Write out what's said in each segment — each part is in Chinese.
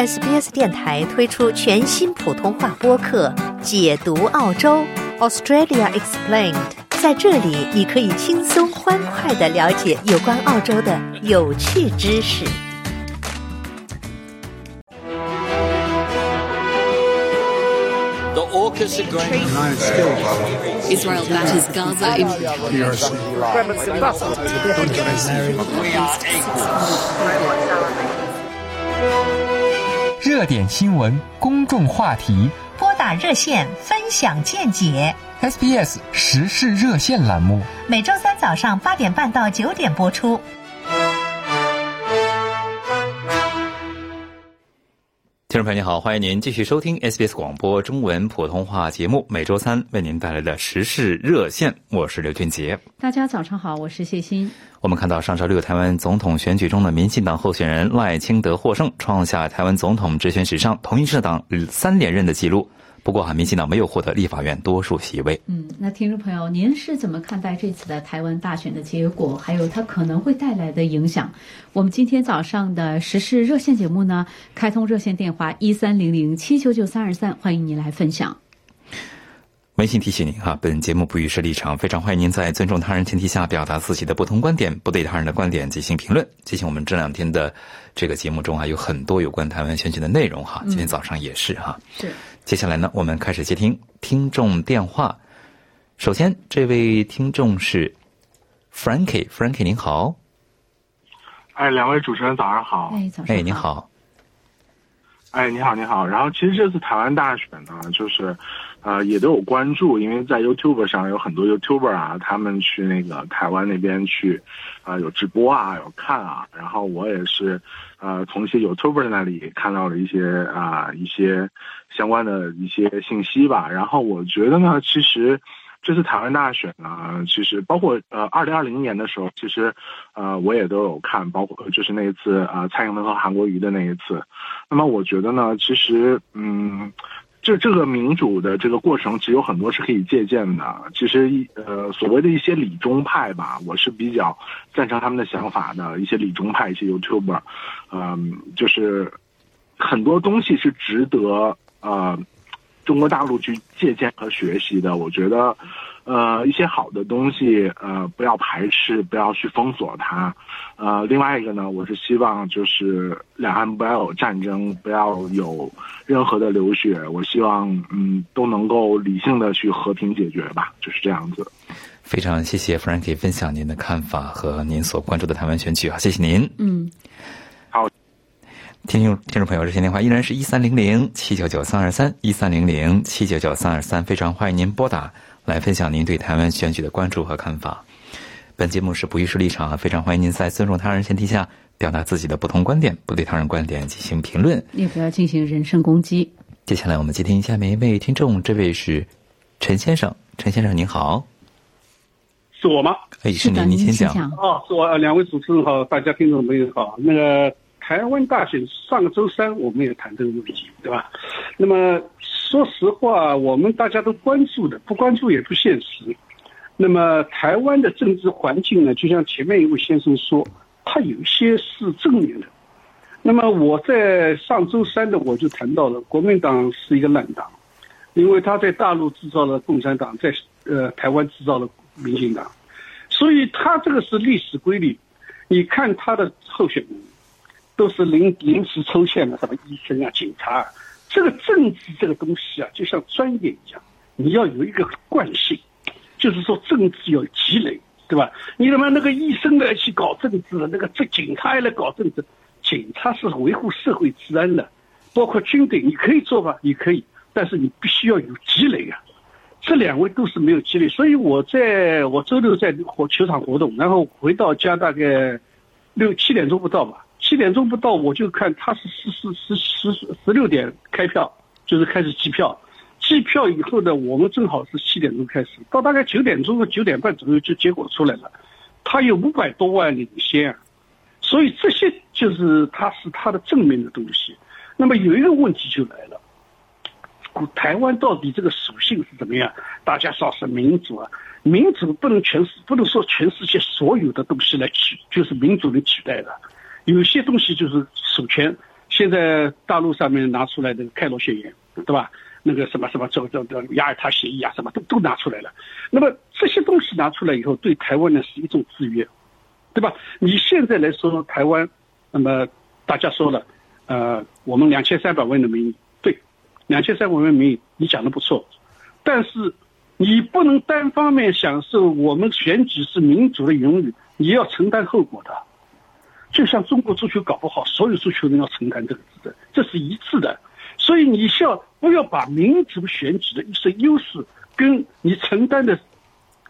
SBS 电台推出全新普通话播客《解读澳洲 Australia Explained》。在这里，你可以轻松欢快的了解有关澳洲的有趣知识。The AUKUS agreement. Israel batters Gaza in We are equal. 热点新闻、公众话题拨打热线分享见解，，SBS 时事热线栏目。每周三早上八点半到九点播出。听众朋友您好，欢迎您继续收听 SBS 广播中文普通话节目，每周三为您带来的时事热线，我是刘俊杰。大家早上好，我是谢欣。我们看到上周六台湾总统选举中的民进党候选人赖清德获胜，创下台湾总统直选史上同一政党三连任的记录。不过哈，民进党没有获得立法院多数席位。嗯，那听众朋友，您是怎么看待这次的台湾大选的结果，还有它可能会带来的影响？我们今天早上的时事热线节目呢，开通热线电话一三零零七九九三二三，欢迎您来分享。温馨提醒您哈，本节目不予设立场，非常欢迎您在尊重他人前提下表达自己的不同观点，不对他人的观点进行评论。进行我们这两天的这个节目中啊，有很多有关台湾选举的内容哈，今天早上也是哈。是，接下来呢，我们开始接听听众电话。首先，这位听众是 Frankie，Frankie 您好，哎，两位主持人早上好。哎，早上哎，您。好，哎，你好，你好。然后其实这次台湾大选呢，就是，呃，也都有关注，因为在 YouTube 上有很多 YouTuber 啊，他们去那个台湾那边去，啊、有直播啊，有看啊。然后我也是，呃，从一些 YouTuber 那里看到了一些啊、一些相关的一些信息吧。然后我觉得呢，其实。这次台湾大选呢，其实包括呃，二零二零年的时候，其实呃，我也都有看，包括就是那一次呃，蔡英文和韩国瑜的那一次。那么我觉得呢，其实嗯，这这个民主的这个过程，其实有很多是可以借鉴的。其实一呃，所谓的一些理中派吧，我是比较赞成他们的想法的。一些理中派，一些 YouTuber，嗯、就是很多东西是值得呃中国大陆去借鉴和学习的。我觉得，呃，一些好的东西，呃，不要排斥，不要去封锁它。呃，另外一个呢，我是希望就是两岸不要有战争，不要有任何的流血。我希望，嗯，都能够理性的去和平解决吧，就是这样子。非常谢谢 Frankie 分享您的看法和您所关注的台湾选举啊，谢谢您。嗯，好听众听众朋友，热线电话依然是一三零零七九九三二三一三零零七九九三二三，非常欢迎您拨打来分享您对台湾选举的关注和看法。本节目是不予设立场，非常欢迎您在尊重他人前提下表达自己的不同观点，不对他人观点进行评论。也不要进行人身攻击。接下来我们接听下面一位听众，这位是陈先生，陈先生您好，是我吗？哎，是，您，您先讲。讲。哦，是我。呃两位主持人好，大家听众朋友好。那个台湾大选上个周三我们也谈这个问题，对吧？那么说实话，我们大家都关注的，不关注也不现实。那么台湾的政治环境呢，就像前面一位先生说，它有些是正面的。那么我在上周三的我就谈到了，国民党是一个烂党，因为他在大陆制造了共产党，在呃台湾制造了民进党，所以他这个是历史规律。你看他的候选人都是临临时抽签的，什么医生啊、警察啊，这个政治这个东西啊，就像专业一样，你要有一个惯性，就是说政治要积累，对吧？你他妈那个医生来去搞政治了，那个这警察也来搞政治，警察是维护社会治安的，包括军队，你可以做吧，你可以，但是你必须要有积累啊。这两位都是没有积累，所以我在我周六在火球场活动，然后回到家大概六七点钟不到吧，七点钟不到我就看他是十十十十十六点开票，就是开始计票，计票以后呢，我们正好是七点钟开始，到大概九点钟和九点半左右就结果出来了，他有五百多万领先，所以这些就是他是他的正面的东西。那么有一个问题就来了。台湾到底这个属性是怎么样？大家说是民主啊，民主不能全世不能说全世界所有的东西来取，就是民主能取代的。有些东西就是主权，现在大陆上面拿出来的开罗宣言，对吧？那个什么什么这这这雅尔塔协议啊，什么都都拿出来了。那么这些东西拿出来以后，对台湾呢是一种制约，对吧？你现在来说台湾，那么大家说了，呃，我们两千三百万的民意，对，两千三百万民意，你讲的不错，但是你不能单方面享受我们选举是民主的荣誉，你要承担后果的。就像中国足球搞不好，所有足球人要承担这个责任，这是一致的。所以你需要不要把民主选举的一些优势跟你承担的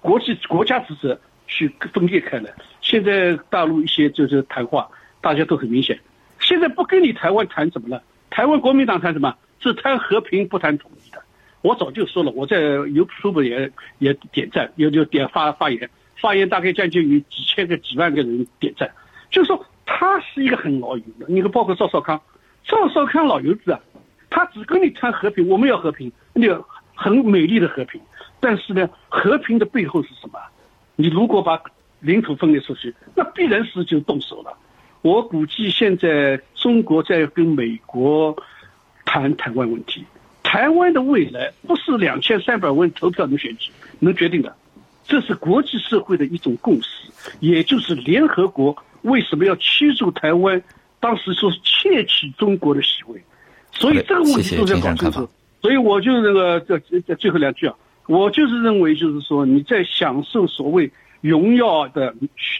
国际国家职责去分裂开来。现在大陆一些就是谈话，大家都很明显。现在不跟你台湾谈怎么了？台湾国民党谈什么？是谈和平不谈统一的。我早就说了，我在 YouTube 也也点赞，也就点发发言，发言大概将近有几千个、几万个人点赞。就是说，他是一个很老油的。你看，包括赵少康，赵少康老油子啊，他只跟你谈和平，我们要和平，那个很美丽的和平。但是呢，和平的背后是什么？你如果把领土分裂出去，那必然是就动手了。我估计现在中国在跟美国谈台湾问题，台湾的未来不是两千三百万投票能选举能决定的，这是国际社会的一种共识，也就是联合国。为什么要驱逐台湾？当时说窃取中国的席位，所以这个问题都在搞清楚。所以我就那个这这最后两句啊，我就是认为就是说你在享受所谓荣耀的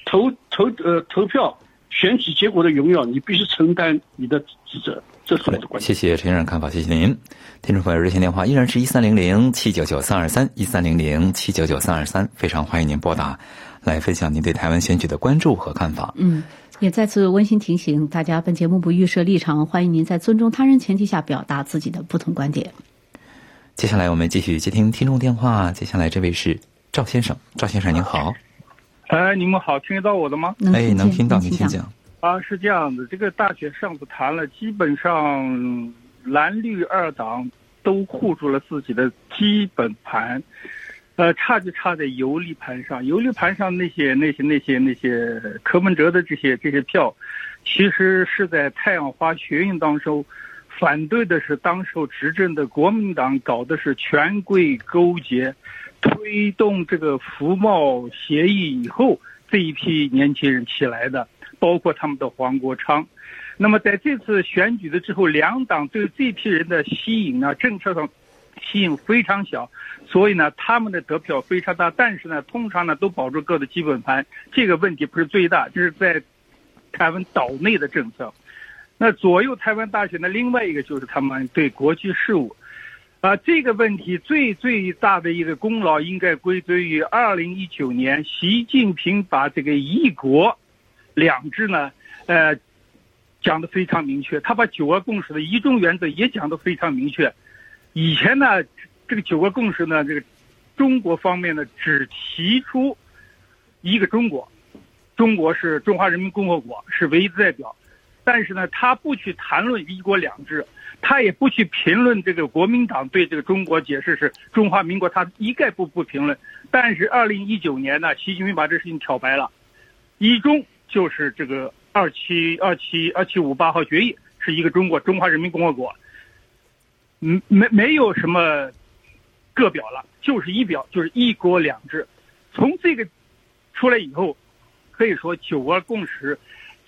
投投呃投票选举结果的荣耀，你必须承担你的职责。这是我的观点。谢谢陈先生看法，谢谢您。听众朋友，热线电话依然是一三零零七九九三二三一三零零七九九三二三，非常欢迎您拨打。来分享您对台湾选举的关注和看法。嗯，也再次温馨提醒大家，本节目不预设立场，欢迎您在尊重他人前提下表达自己的不同观点。接下来我们继续接听听众电话，接下来这位是赵先生，赵先生您好。哎，你们好，听得到我的吗？哎，能听到，您请讲。啊，是这样的，这个大选上次谈了，基本上蓝绿二党都护住了自己的基本盘。呃，差就差在游离盘上，游离盘上那些那些那些那些柯文哲的这些这些票，其实是在太阳花学运当中，反对的是当时执政的国民党搞的是权贵勾结，推动这个服贸协议以后这一批年轻人起来的，包括他们的黄国昌。那么在这次选举的之后，两党对这批人的吸引呢，政策上。吸引非常小，所以呢，他们的得票非常大，但是呢，通常呢都保住各的基本盘，这个问题不是最大，就是在台湾岛内的政策。那左右台湾大选的另外一个就是他们对国际事务，啊，这个问题最最大的一个功劳应该归罪于二零一九年习近平把这个一国两制呢，呃，讲的非常明确，他把九二共识的一中原则也讲的非常明确。以前呢，这个九个共识呢，这个中国方面呢只提出一个中国，中国是中华人民共和国是唯一的代表，但是呢，他不去谈论一国两制，他也不去评论这个国民党对这个中国解释是中华民国，他一概不不评论。但是二零一九年呢，习近平把这事情挑白了，一中就是这个二七二七二七五八号决议是一个中国，中华人民共和国。嗯，没没有什么个表了，就是一表，就是一国两制。从这个出来以后，可以说九二共识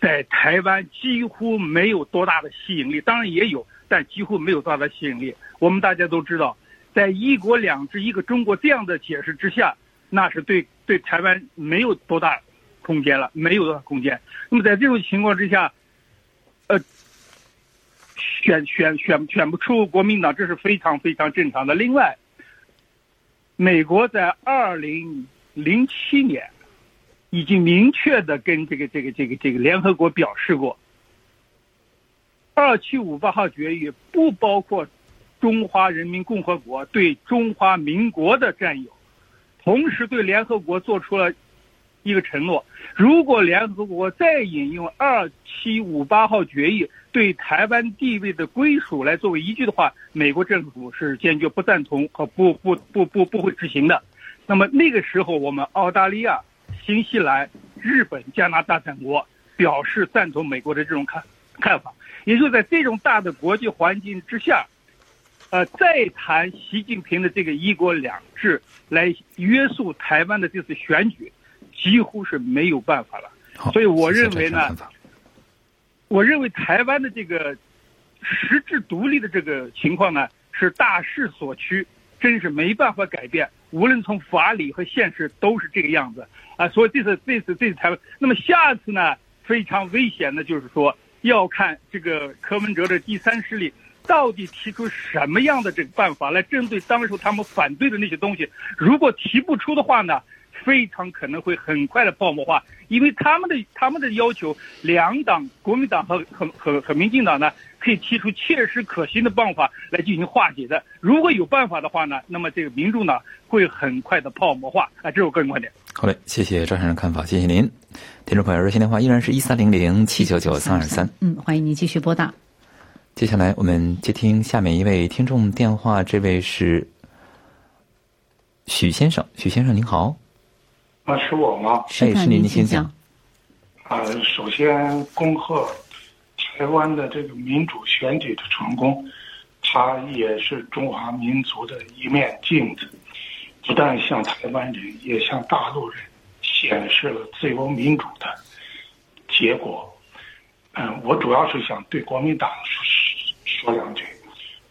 在台湾几乎没有多大的吸引力。当然也有，但几乎没有多大的吸引力。我们大家都知道，在一国两制、一个中国这样的解释之下，那是对对台湾没有多大空间了，没有多大空间。那么在这种情况之下，呃。选选选选不出国民党，这是非常非常正常的。另外，美国在二零零七年已经明确的跟这个这个这个这个联合国表示过，二七五八号决议不包括中华人民共和国对中华民国的占有，同时对联合国做出了一个承诺：如果联合国再引用二七五八号决议。对台湾地位的归属来作为依据的话，美国政府是坚决不赞同和不不不不不会执行的。那么那个时候，我们澳大利亚、新西兰、日本、加拿大等国表示赞同美国的这种看看法。也就在这种大的国际环境之下，呃，再谈习近平的这个一国两制来约束台湾的这次选举，几乎是没有办法了。所以我认为呢，我认为台湾的这个实质独立的这个情况呢，是大势所趋，真是没办法改变。无论从法理和现实都是这个样子啊。所以这次这次这次台湾，那么下次呢，非常危险的就是说。要看这个柯文哲的第三势力到底提出什么样的这个办法来针对当时他们反对的那些东西。如果提不出的话呢，非常可能会很快的泡沫化，因为他们的他们的要求，两党国民党和和和和民进党呢，可以提出切实可行的办法来进行化解的。如果有办法的话呢，那么这个民众呢会很快的泡沫化。啊，这是我个人观点。好嘞，谢谢赵先生看法，谢谢您。听众朋友，热线电话依然是一三零零七九九三二三。嗯，欢迎您继续拨打。接下来我们接听下面一位听众电话，这位是许先生。许先生您好。啊，是我吗？哎，是您，您先讲。啊，首先恭贺台湾的这个民主选举的成功，它也是中华民族的一面镜子，不但向台湾人，也向大陆人。显示了自由民主的结果。嗯，我主要是想对国民党说两句。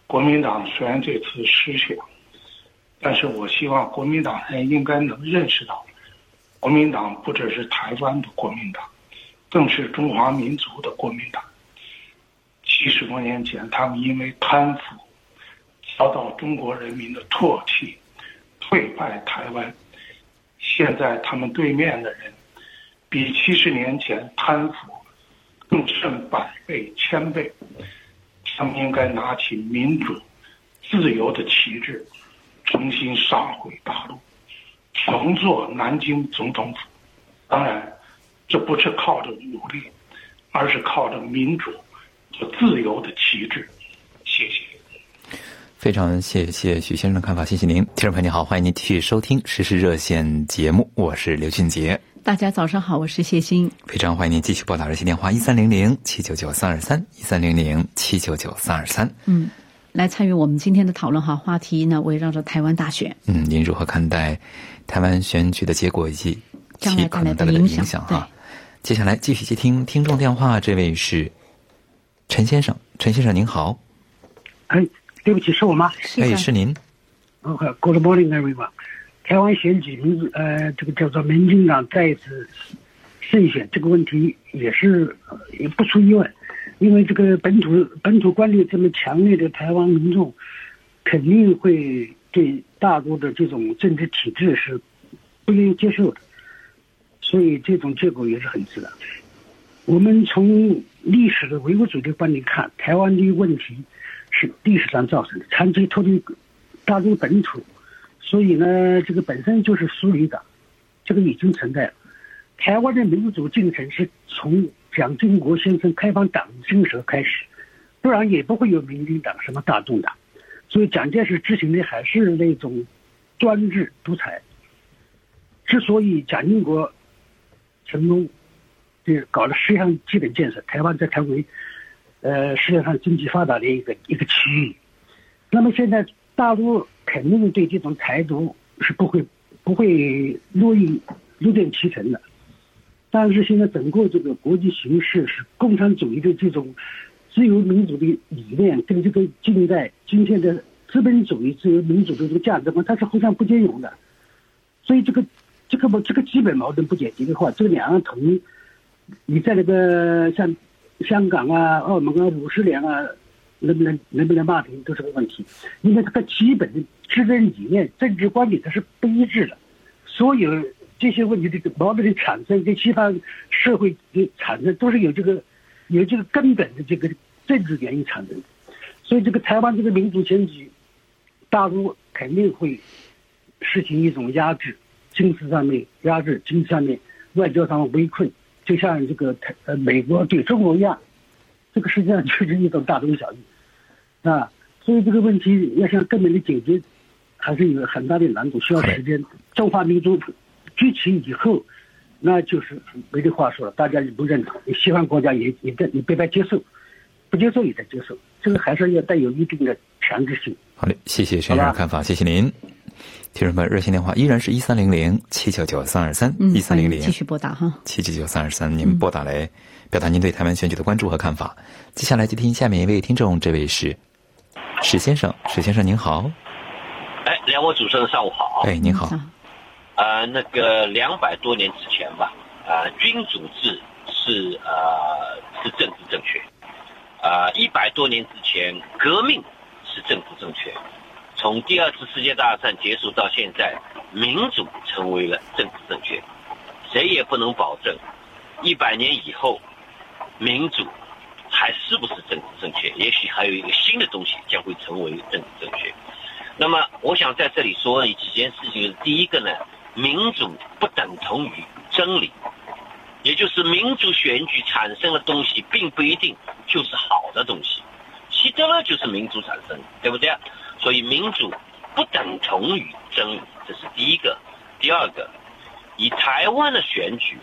国民党虽然这次失选，但是我希望国民党人应该能认识到，国民党不只是台湾的国民党，更是中华民族的国民党。七十多年前，他们因为贪腐遭到中国人民的唾弃，退败台湾。现在他们对面的人，比七十年前贪腐更胜百倍千倍。他们应该拿起民主、自由的旗帜，重新杀回大陆，重做南京总统府。当然，这不是靠着努力，而是靠着民主和自由的旗帜。谢谢。非常谢谢许先生的看法，谢谢您，听众朋友您好，欢迎您继续收听时事热线节目，我是刘俊杰。大家早上好，我是谢欣。非常欢迎您继续拨打热线电话一三零零七九九三二三一三零零七九九三二三。嗯，来参与我们今天的讨论哈，话题呢围绕着台湾大选。嗯，您如何看待台湾选举的结果以及其可能带来的影响哈？接下来继续接听听众电话，这位是陈先生，陈先生您好。哎。对不起，是我吗？哎，是您。OK，Good morning, everyone。台湾选举民呃，这个叫做民进党再次胜选，这个问题也是也不出意外，因为这个本土本土观念这么强烈的台湾民众，肯定会对大陆的这种政治体制是不愿意接受的，所以这种结果也是很自然。我们从历史的唯物主义观点看，台湾的问题。是历史上造成的，长期脱离大陆本土，所以呢，这个本身就是疏离的，这个已经存在了。台湾的民主进程是从蒋经国先生开放党政时候开始，不然也不会有民进党什么大众党。所以蒋介石执行的还是那种专制独裁。之所以蒋经国成功，就搞了十项基本建设，台湾才成为。呃，世界上经济发达的一个一个区域，那么现在大陆肯定对这种台独是不会不会乐意乐见其成的，但是现在整个这个国际形势是共产主义的这种自由民主的理念跟这个近代今天的资本主义自由民主的这个价值观，它是互相不兼容的，所以这个这个这个基本矛盾不解决的话，这个两岸统一，你在那个像。香港啊，澳门啊，五十年啊，能不能能不能骂平都是个问题，因为这个基本的执政理念、政治观点它是不一致的，所有这些问题的矛盾的产生跟西方社会的产生都是有这个有这个根本的这个政治原因产生的，所以这个台湾这个民主选举，大陆肯定会实行一种压制，军事上面压制，经济上面、外交上围困。就像这个台呃美国对中国一样，这个实际上就是一种大同小异，啊，所以这个问题要想根本的解决，还是有很大的难度，需要时间。中华民族崛起以后，那就是没得话说了，大家也不认同，西方国家也也也别别接受，不接受也得接受，这个还是要带有一定的强制性。好嘞，谢谢先生的看法，谢谢您。听众们，热线电话依然是一三零零七九九三二三一三零零，继续拨打哈，七九九三二三，您拨打来表达您对台湾选举的关注和看法。接下来接听下面一位听众，这位是史先生，史先生您好。哎，两位主持人上午好。哎，您好。呃，那个两百多年之前吧，啊，君主制是呃是政治正确，啊，一百多年之前革命是政治正确。从第二次世界大战结束到现在，民主成为了政治正确，谁也不能保证一百年以后民主还是不是政治正确。也许还有一个新的东西将会成为政治正确。那么，我想在这里说几件事情。第一个呢，民主不等同于真理，也就是民主选举产生的东西并不一定就是好的东西。希特勒就是民主产生，对不对？所以民主不等同于真理，这是第一个。第二个，以台湾的选举，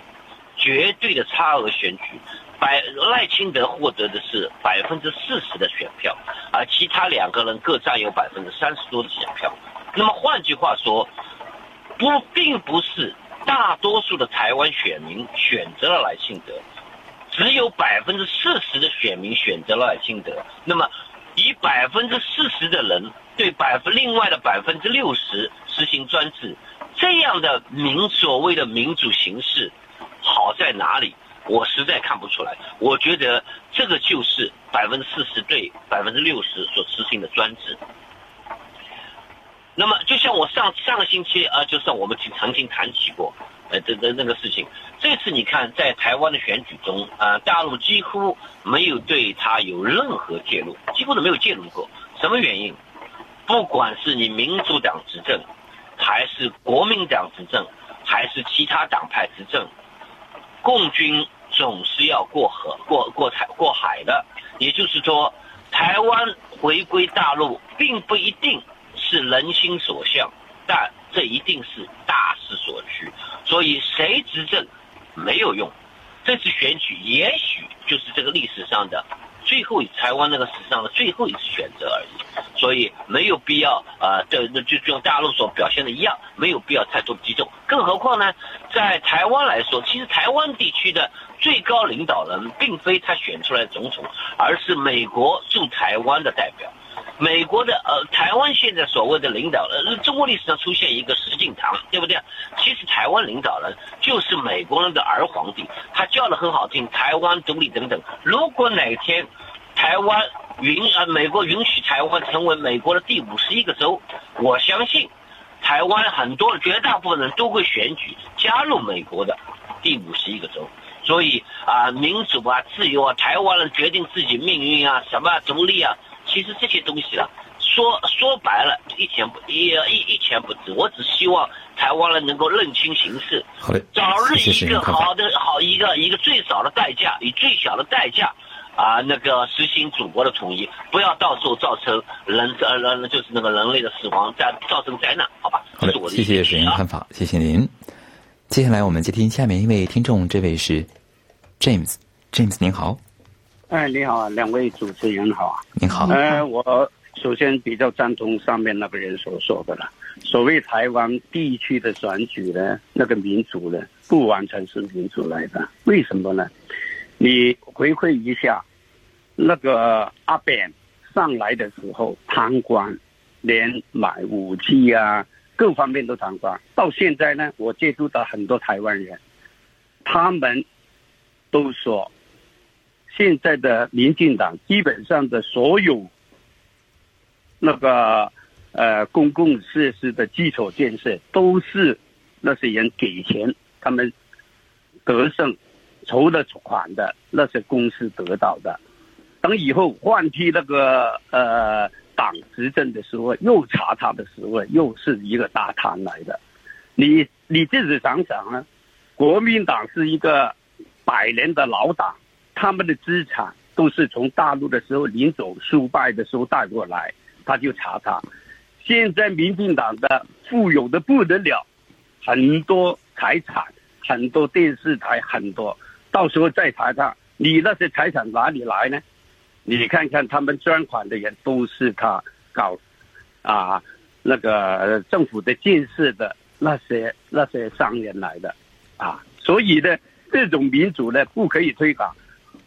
绝对的差额选举，百赖清德获得的是百分之四十的选票，而其他两个人各占有百分之三十多的选票。那么换句话说，不并不是大多数的台湾选民选择了赖清德，只有百分之四十的选民选择了赖清德。那么以百分之四十的人。对百分另外的百分之六十实行专制，这样的民所谓的民主形式好在哪里？我实在看不出来。我觉得这个就是百分之四十对百分之六十所实行的专制。那么，就像我上上个星期啊，就是我们曾经谈起过，呃，这这那个事情。这次你看，在台湾的选举中啊，大陆几乎没有对他有任何介入，几乎都没有介入过。什么原因？不管是你民主党执政，还是国民党执政，还是其他党派执政，共军总是要过河、过过海、过海的。也就是说，台湾回归大陆并不一定是人心所向，但这一定是大势所趋。所以谁执政没有用，这次选举也许就是这个历史上的。最后，台湾那个史上的最后一次选择而已，所以没有必要啊，这那就像大陆所表现的一样，没有必要太多激动。更何况呢，在台湾来说，其实台湾地区的最高领导人并非他选出来的总统，而是美国驻台湾的代表。美国的呃，台湾现在所谓的领导人，中国历史上出现一个石敬瑭，对不对？其实台湾领导人就是美国人的儿皇帝，他叫的很好听，台湾独立等等。如果哪天台湾允呃美国允许台湾成为美国的第五十一个州，我相信台湾很多绝大部分人都会选举加入美国的第五十一个州。所以啊，民主啊，自由啊，台湾人决定自己命运啊，什么独立啊。其实这些东西啊，说说白了，一钱不一一一钱不值。我只希望台湾人能够认清形势，早日一个好的好一个一个最少的代价，以最小的代价啊，那个实行祖国的统一，不要到时候造成人呃人就是那个人类的死亡，再造成灾难，好吧？好的，谢谢沈阳看法，谢谢您。接下来我们接听下面一位听众，这位是 James，James 您好。哎，你好啊，两位主持人好啊，你好。呃，我首先比较赞同上面那个人所说的了。所谓台湾地区的选举呢，那个民主呢，不完全是民主来的。为什么呢？你回馈一下，那个阿扁上来的时候贪官，连买武器啊，各方面都贪官。到现在呢，我接触到很多台湾人，他们都说。现在的民进党基本上的所有那个呃公共设施的基础建设，都是那些人给钱，他们得胜筹的款的那些公司得到的。等以后换替那个呃党执政的时候，又查他的时候，又是一个大贪来的。你你自己想想啊，国民党是一个百年的老党。他们的资产都是从大陆的时候临走失败的时候带过来，他就查他。现在民进党的富有的不得了，很多财产，很多电视台，很多，到时候再查他，你那些财产哪里来呢？你看看他们捐款的人都是他搞啊那个政府的建设的那些那些商人来的啊，所以呢，这种民主呢不可以推广。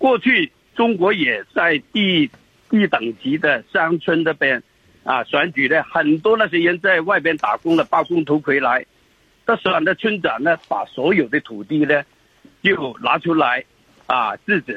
过去中国也在第一等级的乡村那边啊选举呢，很多那些人在外边打工的包工头回来，他选的村长呢，把所有的土地呢就拿出来啊自己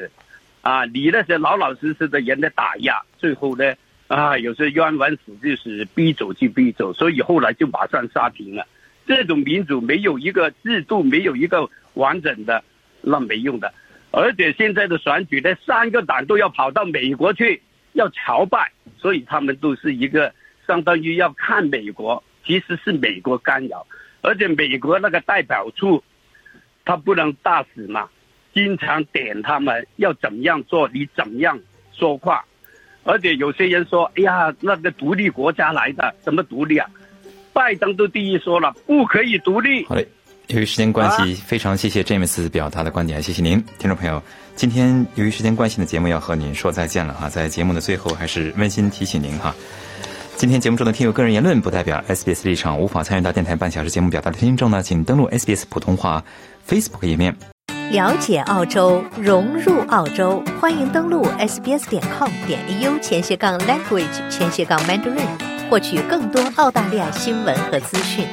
啊，你那些老老实实的人的打压，最后呢啊有些冤枉死就是逼走就逼走，所以后来就马上杀停了。这种民主没有一个制度，没有一个完整的，那没用的。而且现在的选举呢，三个党都要跑到美国去要朝拜，所以他们都是一个相当于要看美国，其实是美国干扰。而且美国那个代表处，他不能大使嘛，经常点他们要怎么样做，你怎么样说话。而且有些人说：“哎呀，那个独立国家来的，怎么独立啊？”拜登都第一说了，不可以独立。由于时间关系，非常谢谢 James 表达的观点，谢谢您，听众朋友。今天由于时间关系的节目要和您说再见了哈，在节目的最后还是温馨提醒您哈，今天节目中的听友个人言论不代表 SBS 立场，无法参与到电台半小时节目表达的听众呢，请登录 SBS 普通话 Facebook 页面，了解澳洲，融入澳洲，欢迎登录 sbs 点 com 点 au 前斜杠 language 前斜杠 mandarin。获取更多澳大利亚新闻和资讯。